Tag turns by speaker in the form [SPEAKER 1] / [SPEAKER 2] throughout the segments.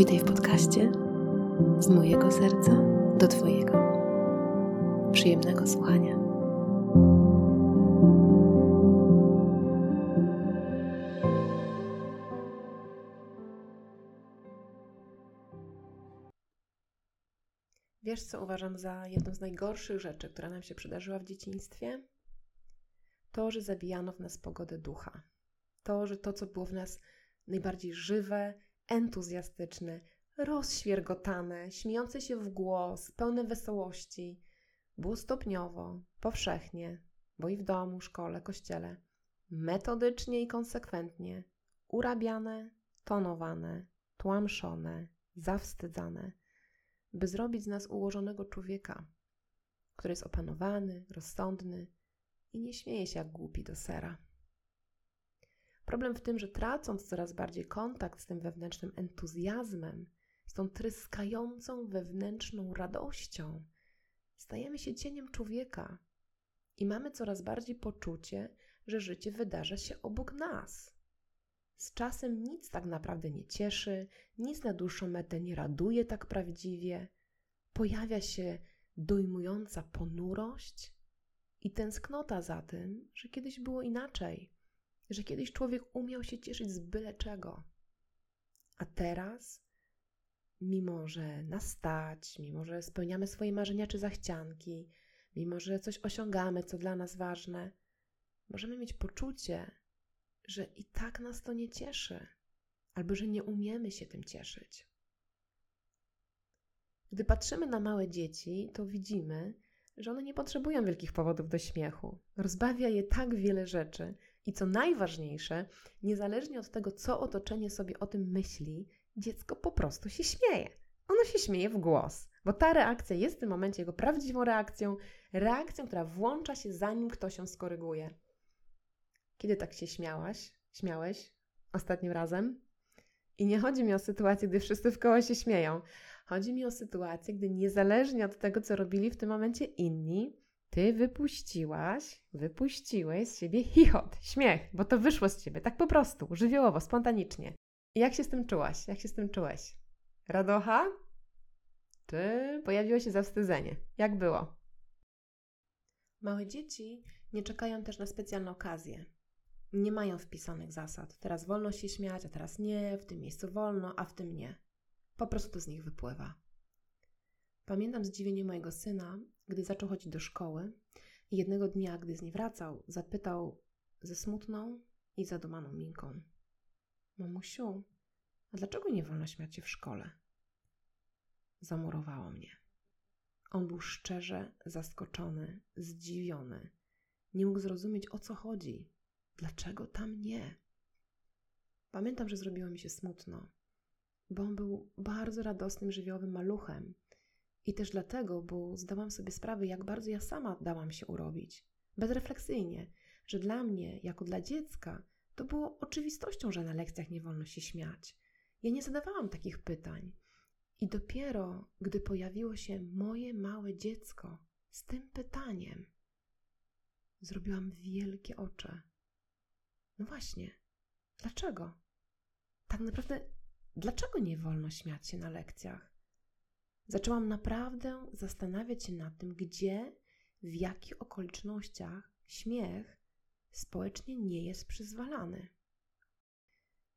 [SPEAKER 1] Witaj w podcaście z mojego serca do Twojego. Przyjemnego słuchania. Wiesz, co uważam za jedną z najgorszych rzeczy, która nam się przydarzyła w dzieciństwie? To, że zabijano w nas pogodę ducha. To, że to, co było w nas najbardziej żywe, entuzjastyczne, rozświergotane, śmiejące się w głos, pełne wesołości, było stopniowo, powszechnie, bo i w domu, szkole, kościele, metodycznie i konsekwentnie urabiane, tonowane, tłamszone, zawstydzane, by zrobić z nas ułożonego człowieka, który jest opanowany, rozsądny i nie śmieje się jak głupi do sera. Problem w tym, że tracąc coraz bardziej kontakt z tym wewnętrznym entuzjazmem, z tą tryskającą wewnętrzną radością, stajemy się cieniem człowieka i mamy coraz bardziej poczucie, że życie wydarza się obok nas. Z czasem nic tak naprawdę nie cieszy, nic na dłuższą metę nie raduje tak prawdziwie. Pojawia się dojmująca ponurość i tęsknota za tym, że kiedyś było inaczej, że kiedyś człowiek umiał się cieszyć z byle czego. A teraz, mimo że nas stać, mimo że spełniamy swoje marzenia czy zachcianki, mimo że coś osiągamy, co dla nas ważne, możemy mieć poczucie, że i tak nas to nie cieszy, albo że nie umiemy się tym cieszyć. Gdy patrzymy na małe dzieci, to widzimy, że one nie potrzebują wielkich powodów do śmiechu. Rozbawia je tak wiele rzeczy i co najważniejsze, niezależnie od tego, co otoczenie sobie o tym myśli, dziecko po prostu się śmieje. Ono się śmieje w głos, bo ta reakcja jest w tym momencie jego prawdziwą reakcją, reakcją, która włącza się zanim ktoś ją skoryguje. Kiedy tak się śmiałaś, śmiałeś ostatnim razem? I nie chodzi mi o sytuację, gdy wszyscy w koło się śmieją. Chodzi mi o sytuację, gdy niezależnie od tego, co robili w tym momencie inni, ty wypuściłaś, wypuściłeś z siebie chichot, śmiech, bo to wyszło z ciebie tak po prostu, żywiołowo, spontanicznie. I jak się z tym czułaś? Jak się z tym czułeś? Radocha? Czy pojawiło się zawstydzenie? Jak było? Małe dzieci nie czekają też na specjalne okazje. Nie mają wpisanych zasad. Teraz wolno się śmiać, a teraz nie, w tym miejscu wolno, a w tym nie. Po prostu z nich wypływa. Pamiętam zdziwienie mojego syna, gdy zaczął chodzić do szkoły i jednego dnia, gdy z niej wracał, zapytał ze smutną i zadumaną minką: Mamusiu, a dlaczego nie wolno śmiać się w szkole? Zamurowało mnie. On był szczerze zaskoczony, zdziwiony. Nie mógł zrozumieć, o co chodzi. Dlaczego tam nie? Pamiętam, że zrobiło mi się smutno, bo on był bardzo radosnym, żywiołowym maluchem i też dlatego, bo zdałam sobie sprawę, jak bardzo ja sama dałam się urobić. Bezrefleksyjnie, że dla mnie, jako dla dziecka, to było oczywistością, że na lekcjach nie wolno się śmiać. Ja nie zadawałam takich pytań. I dopiero, gdy pojawiło się moje małe dziecko z tym pytaniem, zrobiłam wielkie oczy. No właśnie, dlaczego? Tak naprawdę, dlaczego nie wolno śmiać się na lekcjach? Zaczęłam naprawdę zastanawiać się nad tym, gdzie, w jakich okolicznościach śmiech społecznie nie jest przyzwalany.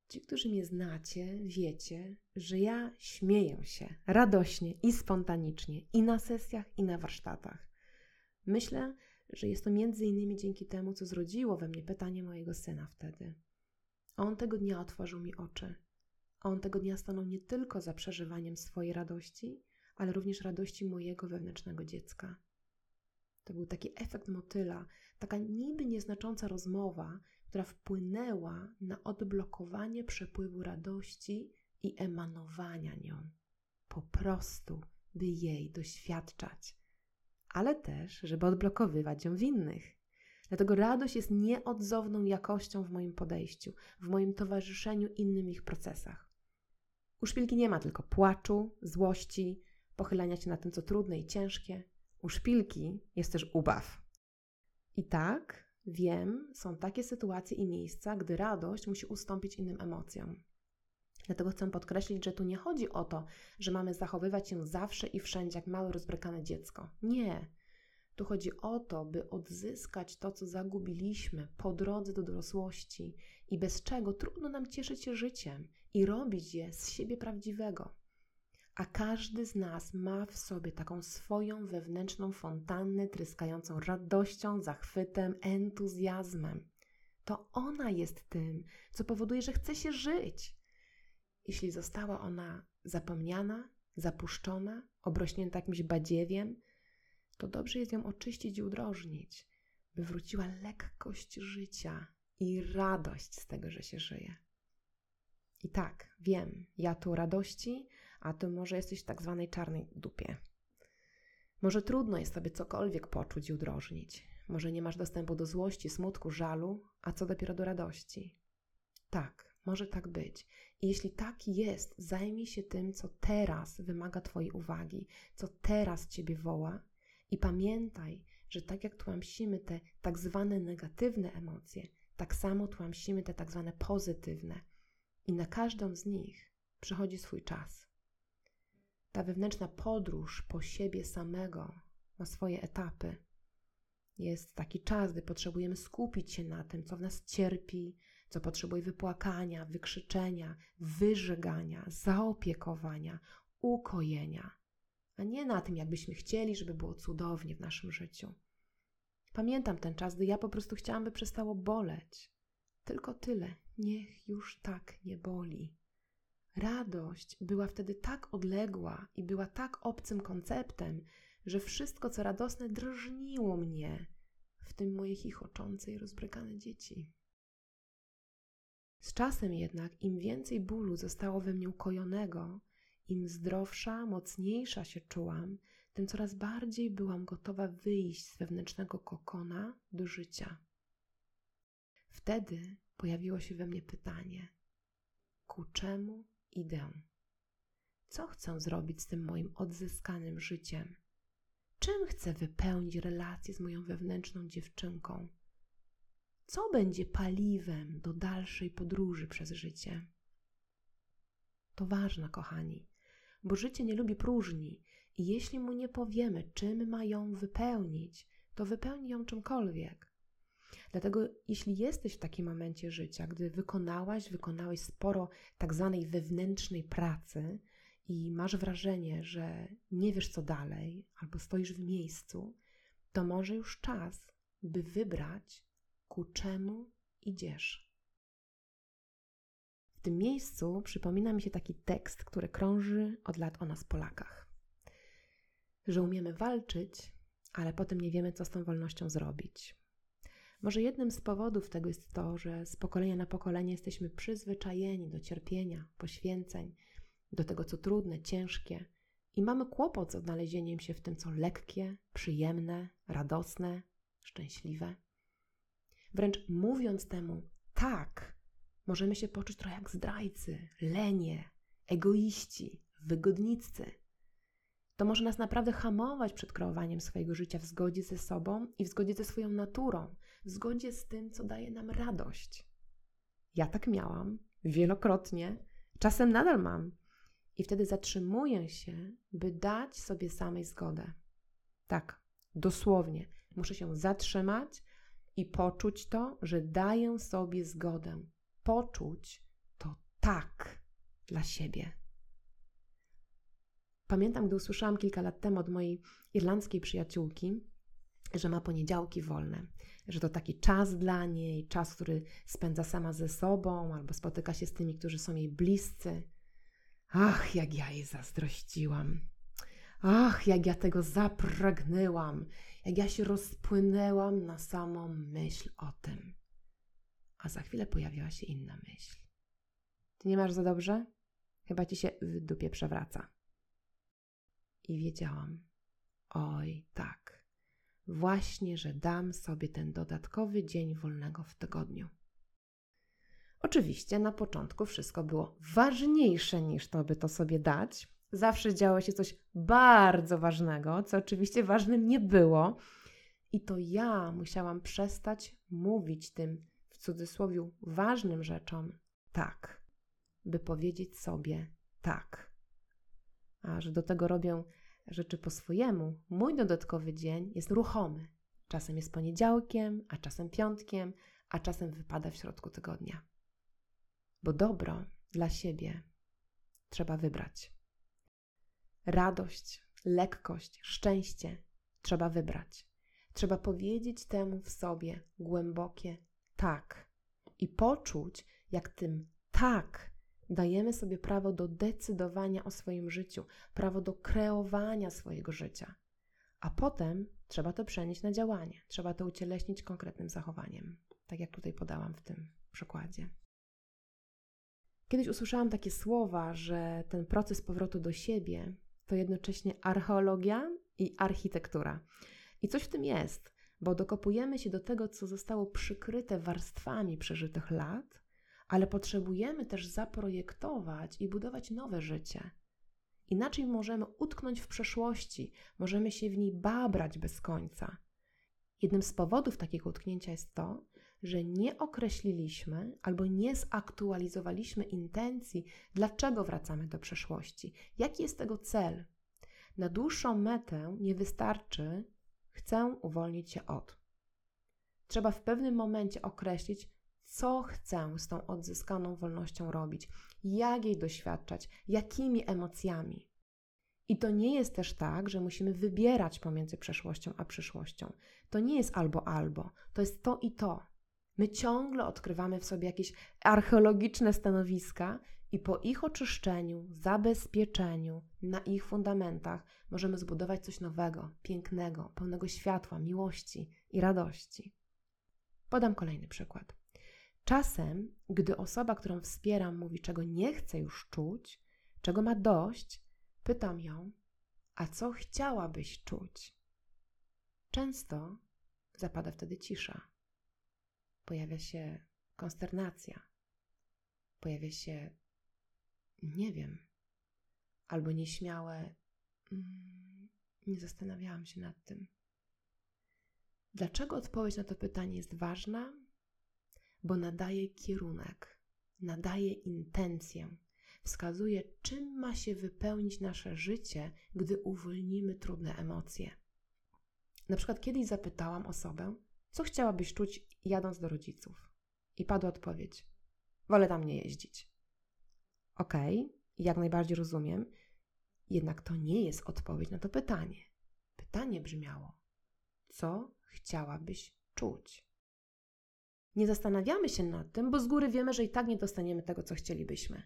[SPEAKER 1] Ci, którzy mnie znacie, wiecie, że ja śmieję się radośnie i spontanicznie i na sesjach, i na warsztatach. Myślę, że jest to między innymi dzięki temu, co zrodziło we mnie pytanie mojego syna wtedy. On tego dnia otworzył mi oczy. On tego dnia stanął nie tylko za przeżywaniem swojej radości, ale również radości mojego wewnętrznego dziecka. To był taki efekt motyla, taka niby nieznacząca rozmowa, która wpłynęła na odblokowanie przepływu radości i emanowania nią. Po prostu, by jej doświadczać, ale też, żeby odblokowywać ją w innych. Dlatego radość jest nieodzowną jakością w moim podejściu, w moim towarzyszeniu innym ich procesach. U szpilki nie ma tylko płaczu, złości, pochylania się na tym, co trudne i ciężkie. U szpilki jest też ubaw. I tak, wiem, są takie sytuacje i miejsca, gdy radość musi ustąpić innym emocjom. Dlatego chcę podkreślić, że tu nie chodzi o to, że mamy zachowywać się zawsze i wszędzie jak małe, rozbrykane dziecko. Nie. Tu chodzi o to, by odzyskać to, co zagubiliśmy po drodze do dorosłości i bez czego trudno nam cieszyć się życiem i robić je z siebie prawdziwego. A każdy z nas ma w sobie taką swoją wewnętrzną fontannę tryskającą radością, zachwytem, entuzjazmem. To ona jest tym, co powoduje, że chce się żyć. Jeśli została ona zapomniana, zapuszczona, obrośnięta jakimś badziewiem, to dobrze jest ją oczyścić i udrożnić, by wróciła lekkość życia i radość z tego, że się żyje. I tak, wiem, ja tu radości, a ty może jesteś w tak zwanej czarnej dupie. Może trudno jest sobie cokolwiek poczuć i udrożnić. Może nie masz dostępu do złości, smutku, żalu, a co dopiero do radości. Tak, może tak być. I jeśli tak jest, zajmij się tym, co teraz wymaga Twojej uwagi, co teraz Ciebie woła i pamiętaj, że tak jak tłamsimy te tak zwane negatywne emocje, tak samo tłamsimy te tak zwane pozytywne. I na każdą z nich przychodzi swój czas. Ta wewnętrzna podróż po siebie samego ma swoje etapy. Jest taki czas, gdy potrzebujemy skupić się na tym, co w nas cierpi, co potrzebuje wypłakania, wykrzyczenia, wyżegania, zaopiekowania, ukojenia, a nie na tym, jakbyśmy chcieli, żeby było cudownie w naszym życiu. Pamiętam ten czas, gdy ja po prostu chciałam, by przestało boleć. Tylko tyle, niech już tak nie boli. Radość była wtedy tak odległa i była tak obcym konceptem, że wszystko, co radosne, drżniło mnie, w tym moje chichoczące i rozbrykane dzieci. Z czasem jednak, im więcej bólu zostało we mnie ukojonego, im zdrowsza, mocniejsza się czułam, tym coraz bardziej byłam gotowa wyjść z wewnętrznego kokona do życia. Wtedy pojawiło się we mnie pytanie: ku czemu idę? Co chcę zrobić z tym moim odzyskanym życiem? Czym chcę wypełnić relację z moją wewnętrzną dziewczynką? Co będzie paliwem do dalszej podróży przez życie? To ważne, kochani, bo życie nie lubi próżni i jeśli mu nie powiemy, czym ma ją wypełnić, to wypełni ją czymkolwiek. Dlatego, jeśli jesteś w takim momencie życia, gdy wykonałaś, wykonałeś sporo tak zwanej wewnętrznej pracy i masz wrażenie, że nie wiesz co dalej, albo stoisz w miejscu, to może już czas, by wybrać, ku czemu idziesz. W tym miejscu przypomina mi się taki tekst, który krąży od lat o nas, Polakach. Że umiemy walczyć, ale potem nie wiemy, co z tą wolnością zrobić. Może jednym z powodów tego jest to, że z pokolenia na pokolenie jesteśmy przyzwyczajeni do cierpienia, poświęceń, do tego, co trudne, ciężkie, i mamy kłopot z odnalezieniem się w tym, co lekkie, przyjemne, radosne, szczęśliwe. Wręcz mówiąc temu tak, możemy się poczuć trochę jak zdrajcy, lenie, egoiści, wygodnicy. To może nas naprawdę hamować przed kreowaniem swojego życia w zgodzie ze sobą i w zgodzie ze swoją naturą, w zgodzie z tym, co daje nam radość. Ja tak miałam wielokrotnie, czasem nadal mam. I wtedy zatrzymuję się, by dać sobie samej zgodę. Tak, dosłownie. Muszę się zatrzymać i poczuć to, że daję sobie zgodę. Poczuć to tak dla siebie. Pamiętam, gdy usłyszałam kilka lat temu od mojej irlandzkiej przyjaciółki, że ma poniedziałki wolne, że to taki czas dla niej, czas, który spędza sama ze sobą albo spotyka się z tymi, którzy są jej bliscy. Ach, jak ja jej zazdrościłam. Ach, jak ja tego zapragnęłam, jak ja się rozpłynęłam na samą myśl o tym. A za chwilę pojawiła się inna myśl. Ty nie masz za dobrze? Chyba ci się w dupie przewraca. I wiedziałam, oj, tak, właśnie, że dam sobie ten dodatkowy dzień wolnego w tygodniu. Oczywiście na początku wszystko było ważniejsze niż to, by to sobie dać, zawsze działo się coś bardzo ważnego, co oczywiście ważnym nie było. I to ja musiałam przestać mówić tym w cudzysłowie ważnym rzeczom tak. by powiedzieć sobie tak. A że do tego robię rzeczy po swojemu, mój dodatkowy dzień jest ruchomy. Czasem jest poniedziałkiem, a czasem piątkiem, a czasem wypada w środku tygodnia. Bo dobro dla siebie trzeba wybrać. Radość, lekkość, szczęście trzeba wybrać. Trzeba powiedzieć temu w sobie głębokie tak i poczuć, jak tym tak dajemy sobie prawo do decydowania o swoim życiu, prawo do kreowania swojego życia. A potem trzeba to przenieść na działanie, trzeba to ucieleśnić konkretnym zachowaniem, tak jak tutaj podałam w tym przykładzie. Kiedyś usłyszałam takie słowa, że ten proces powrotu do siebie to jednocześnie archeologia i architektura. I coś w tym jest, bo dokopujemy się do tego, co zostało przykryte warstwami przeżytych lat, ale potrzebujemy też zaprojektować i budować nowe życie. Inaczej możemy utknąć w przeszłości, możemy się w niej babrać bez końca. Jednym z powodów takiego utknięcia jest to, że nie określiliśmy albo nie zaktualizowaliśmy intencji, dlaczego wracamy do przeszłości, jaki jest tego cel. Na dłuższą metę nie wystarczy chcę uwolnić się od. Trzeba w pewnym momencie określić, co chcę z tą odzyskaną wolnością robić, jak jej doświadczać, jakimi emocjami. I to nie jest też tak, że musimy wybierać pomiędzy przeszłością a przyszłością. To nie jest albo albo, to jest to i to. My ciągle odkrywamy w sobie jakieś archeologiczne stanowiska i po ich oczyszczeniu, zabezpieczeniu, na ich fundamentach możemy zbudować coś nowego, pięknego, pełnego światła, miłości i radości. Podam kolejny przykład. Czasem, gdy osoba, którą wspieram, mówi, czego nie chce już czuć, czego ma dość, pytam ją, a co chciałabyś czuć? Często zapada wtedy cisza. Pojawia się konsternacja. Pojawia się nie wiem, albo nieśmiałe mm, nie zastanawiałam się nad tym. Dlaczego odpowiedź na to pytanie jest ważna? Bo nadaje kierunek, nadaje intencję, wskazuje, czym ma się wypełnić nasze życie, gdy uwolnimy trudne emocje. Na przykład kiedyś zapytałam osobę, co chciałabyś czuć jadąc do rodziców? I padła odpowiedź: Wolę tam nie jeździć. Okej, okay, jak najbardziej rozumiem, jednak to nie jest odpowiedź na to pytanie. Pytanie brzmiało: co chciałabyś czuć? Nie zastanawiamy się nad tym, bo z góry wiemy, że i tak nie dostaniemy tego, co chcielibyśmy.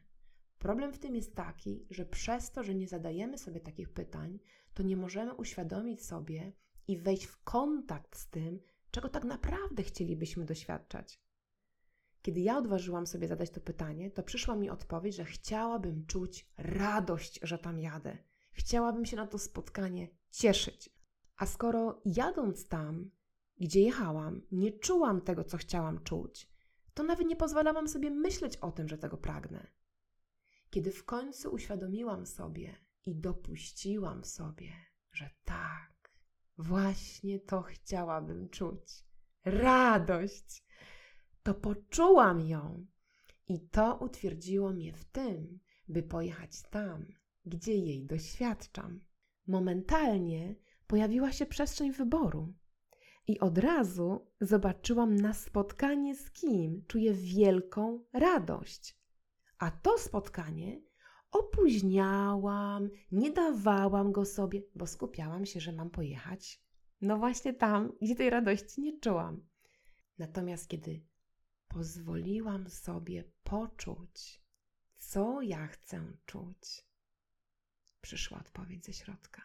[SPEAKER 1] Problem w tym jest taki, że przez to, że nie zadajemy sobie takich pytań, to nie możemy uświadomić sobie i wejść w kontakt z tym, czego tak naprawdę chcielibyśmy doświadczać. Kiedy ja odważyłam sobie zadać to pytanie, to przyszła mi odpowiedź, że chciałabym czuć radość, że tam jadę. Chciałabym się na to spotkanie cieszyć. A skoro jadąc tam, gdzie jechałam, nie czułam tego, co chciałam czuć, to nawet nie pozwalałam sobie myśleć o tym, że tego pragnę. Kiedy w końcu uświadomiłam sobie i dopuściłam sobie, że tak, właśnie to chciałabym czuć radość to poczułam ją. I to utwierdziło mnie w tym, by pojechać tam, gdzie jej doświadczam. Momentalnie pojawiła się przestrzeń wyboru. I od razu zobaczyłam na spotkanie z kim czuję wielką radość. A to spotkanie opóźniałam, nie dawałam go sobie, bo skupiałam się, że mam pojechać no właśnie tam, gdzie tej radości nie czułam. Natomiast kiedy pozwoliłam sobie poczuć, co ja chcę czuć. Przyszła odpowiedź ze środka.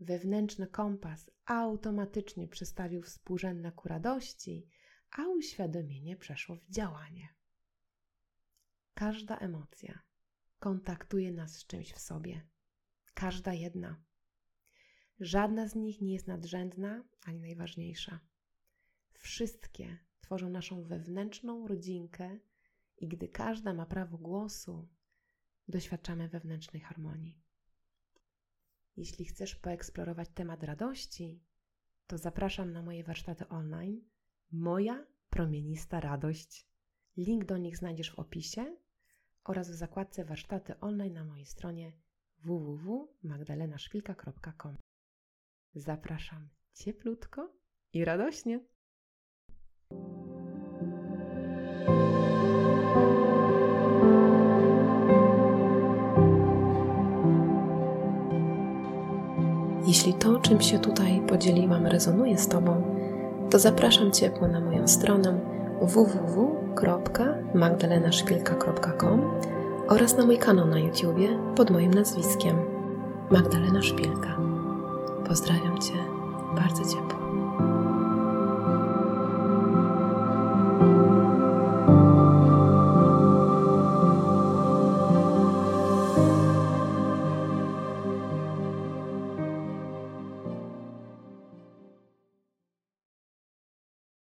[SPEAKER 1] Wewnętrzny kompas automatycznie przestawił współrzędne ku radości, a uświadomienie przeszło w działanie. Każda emocja kontaktuje nas z czymś w sobie. Każda jedna. Żadna z nich nie jest nadrzędna ani najważniejsza. Wszystkie tworzą naszą wewnętrzną rodzinkę i gdy każda ma prawo głosu, doświadczamy wewnętrznej harmonii. Jeśli chcesz poeksplorować temat radości, to zapraszam na moje warsztaty online Moja promienista radość. Link do nich znajdziesz w opisie, oraz w zakładce warsztaty online na mojej stronie www.magdalenaszpilka.com. Zapraszam cieplutko i radośnie. Jeśli to, czym się tutaj podzieliłam, rezonuje z Tobą, to zapraszam ciepło na moją stronę www.magdalenaszpilka.com oraz na mój kanał na YouTubie pod moim nazwiskiem Magdalena Szpilka. Pozdrawiam Cię bardzo ciepło.